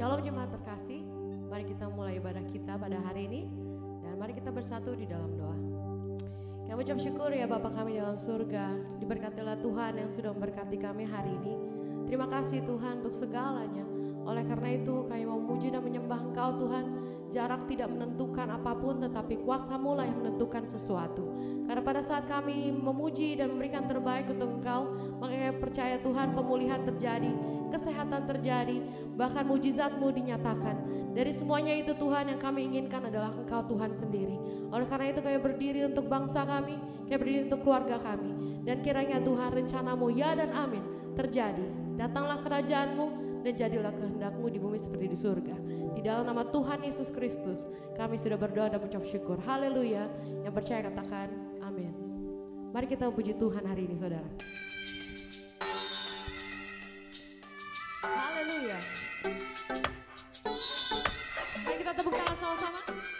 Shalom jemaat terkasih, mari kita mulai ibadah kita pada hari ini dan mari kita bersatu di dalam doa. Kami ucap syukur ya Bapak kami dalam surga, diberkatilah Tuhan yang sudah memberkati kami hari ini. Terima kasih Tuhan untuk segalanya. Oleh karena itu kami memuji dan menyembah Engkau Tuhan. Jarak tidak menentukan apa pun tetapi kuasamu lah yang menentukan sesuatu. Karena pada saat kami memuji dan memberikan terbaik untuk Engkau, maka percaya Tuhan pemulihan terjadi, kesehatan terjadi, bahkan mujizatmu dinyatakan. Dari semuanya itu Tuhan yang kami inginkan adalah Engkau Tuhan sendiri. Oleh karena itu kami berdiri untuk bangsa kami, kami berdiri untuk keluarga kami. Dan kiranya Tuhan rencanamu ya dan amin terjadi. Datanglah kerajaanmu dan jadilah kehendakmu di bumi seperti di surga. Di dalam nama Tuhan Yesus Kristus kami sudah berdoa dan mengucap syukur. Haleluya. Yang percaya katakan amin. Mari kita puji Tuhan hari ini saudara. 算了算吗？